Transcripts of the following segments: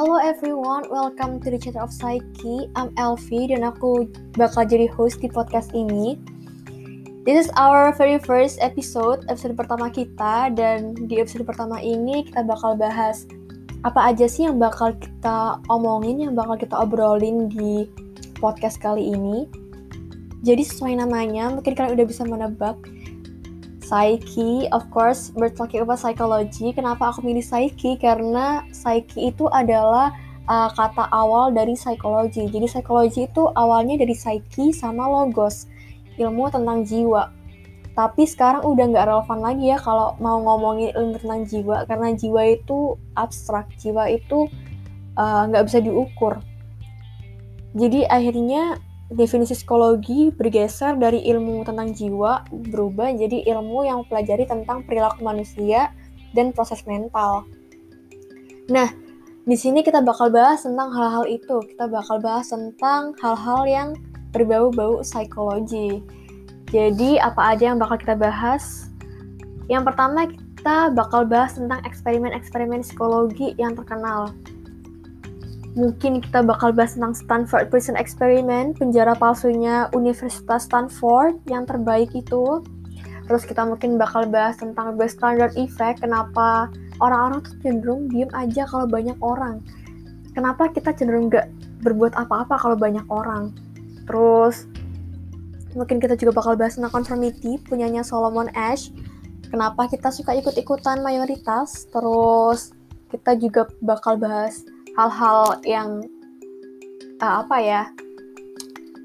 Hello everyone, welcome to the Chapter of Psyche. I'm Elvi dan aku bakal jadi host di podcast ini. This is our very first episode, episode pertama kita dan di episode pertama ini kita bakal bahas apa aja sih yang bakal kita omongin, yang bakal kita obrolin di podcast kali ini. Jadi sesuai namanya, mungkin kalian udah bisa menebak Psyche, of course, we're talking about psychology. Kenapa aku milih psyche? Karena psyche itu adalah uh, kata awal dari psikologi. Jadi psikologi itu awalnya dari psyche sama logos, ilmu tentang jiwa. Tapi sekarang udah nggak relevan lagi ya kalau mau ngomongin ilmu tentang jiwa, karena jiwa itu abstrak, jiwa itu uh, nggak uh, bisa diukur. Jadi akhirnya definisi psikologi bergeser dari ilmu tentang jiwa berubah jadi ilmu yang mempelajari tentang perilaku manusia dan proses mental. Nah, di sini kita bakal bahas tentang hal-hal itu. Kita bakal bahas tentang hal-hal yang berbau-bau psikologi. Jadi, apa aja yang bakal kita bahas? Yang pertama, kita bakal bahas tentang eksperimen-eksperimen psikologi yang terkenal mungkin kita bakal bahas tentang Stanford Prison Experiment, penjara palsunya Universitas Stanford yang terbaik itu. Terus kita mungkin bakal bahas tentang bystander effect, kenapa orang-orang tuh cenderung diem aja kalau banyak orang. Kenapa kita cenderung gak berbuat apa-apa kalau banyak orang. Terus mungkin kita juga bakal bahas tentang conformity, punyanya Solomon Ash. Kenapa kita suka ikut-ikutan mayoritas. Terus kita juga bakal bahas hal-hal yang uh, apa ya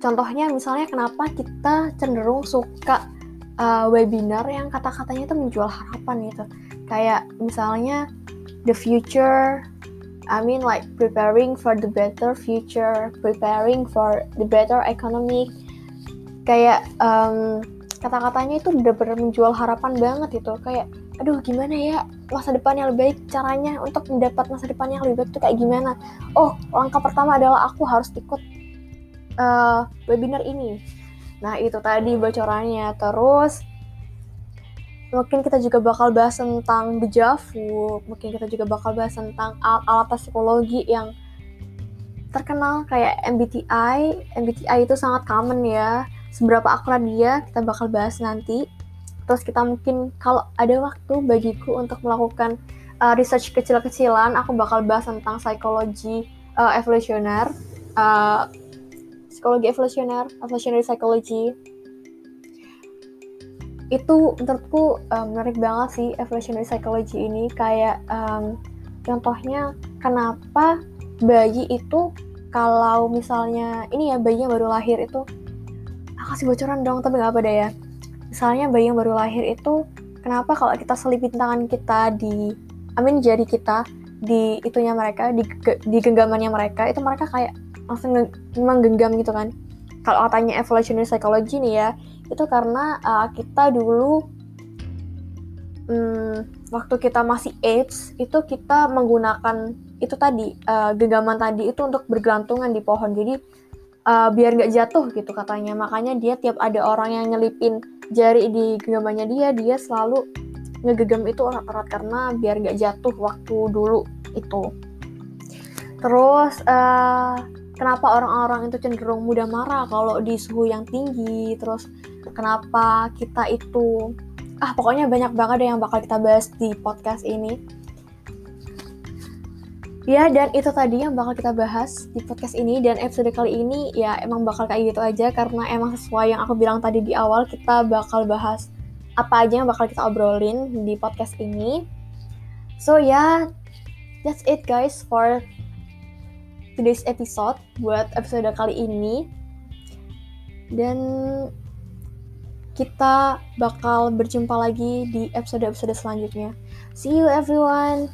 contohnya misalnya kenapa kita cenderung suka uh, webinar yang kata-katanya itu menjual harapan gitu. Kayak misalnya the future I mean like preparing for the better future preparing for the better economy. Kayak um, kata-katanya itu udah benar menjual harapan banget gitu. Kayak aduh gimana ya? Masa depan yang lebih baik caranya untuk mendapat masa depan yang lebih baik itu kayak gimana? Oh langkah pertama adalah aku harus ikut uh, webinar ini. Nah itu tadi bocorannya. Terus mungkin kita juga bakal bahas tentang dejavu mungkin kita juga bakal bahas tentang alat-alat psikologi yang terkenal kayak MBTI MBTI itu sangat common ya. Seberapa akurat dia kita bakal bahas nanti terus kita mungkin kalau ada waktu bagiku untuk melakukan uh, research kecil-kecilan aku bakal bahas tentang psikologi uh, evolusioner uh, psikologi evolusioner evolutionary psychology. Itu menurutku um, menarik banget sih evolutionary psychology ini. Kayak um, contohnya kenapa bayi itu kalau misalnya ini ya bayi yang baru lahir itu aku kasih bocoran dong tapi nggak apa deh ya misalnya bayi yang baru lahir itu kenapa kalau kita selipin tangan kita di amin jari kita di itunya mereka di, di genggamannya mereka itu mereka kayak langsung menggenggam gitu kan. Kalau katanya evolutionary psychology nih ya itu karena uh, kita dulu um, waktu kita masih AIDS itu kita menggunakan itu tadi uh, genggaman tadi itu untuk bergelantungan di pohon. Jadi uh, biar nggak jatuh gitu katanya. Makanya dia tiap ada orang yang nyelipin jari di genggamannya dia dia selalu ngegegam itu erat-erat karena biar gak jatuh waktu dulu itu. Terus uh, kenapa orang-orang itu cenderung mudah marah kalau di suhu yang tinggi? Terus kenapa kita itu ah pokoknya banyak banget yang bakal kita bahas di podcast ini Ya, dan itu tadi yang bakal kita bahas di podcast ini dan episode kali ini ya emang bakal kayak gitu aja karena emang sesuai yang aku bilang tadi di awal kita bakal bahas apa aja yang bakal kita obrolin di podcast ini. So ya, yeah, that's it guys for today's episode buat episode kali ini. Dan kita bakal berjumpa lagi di episode-episode selanjutnya. See you everyone.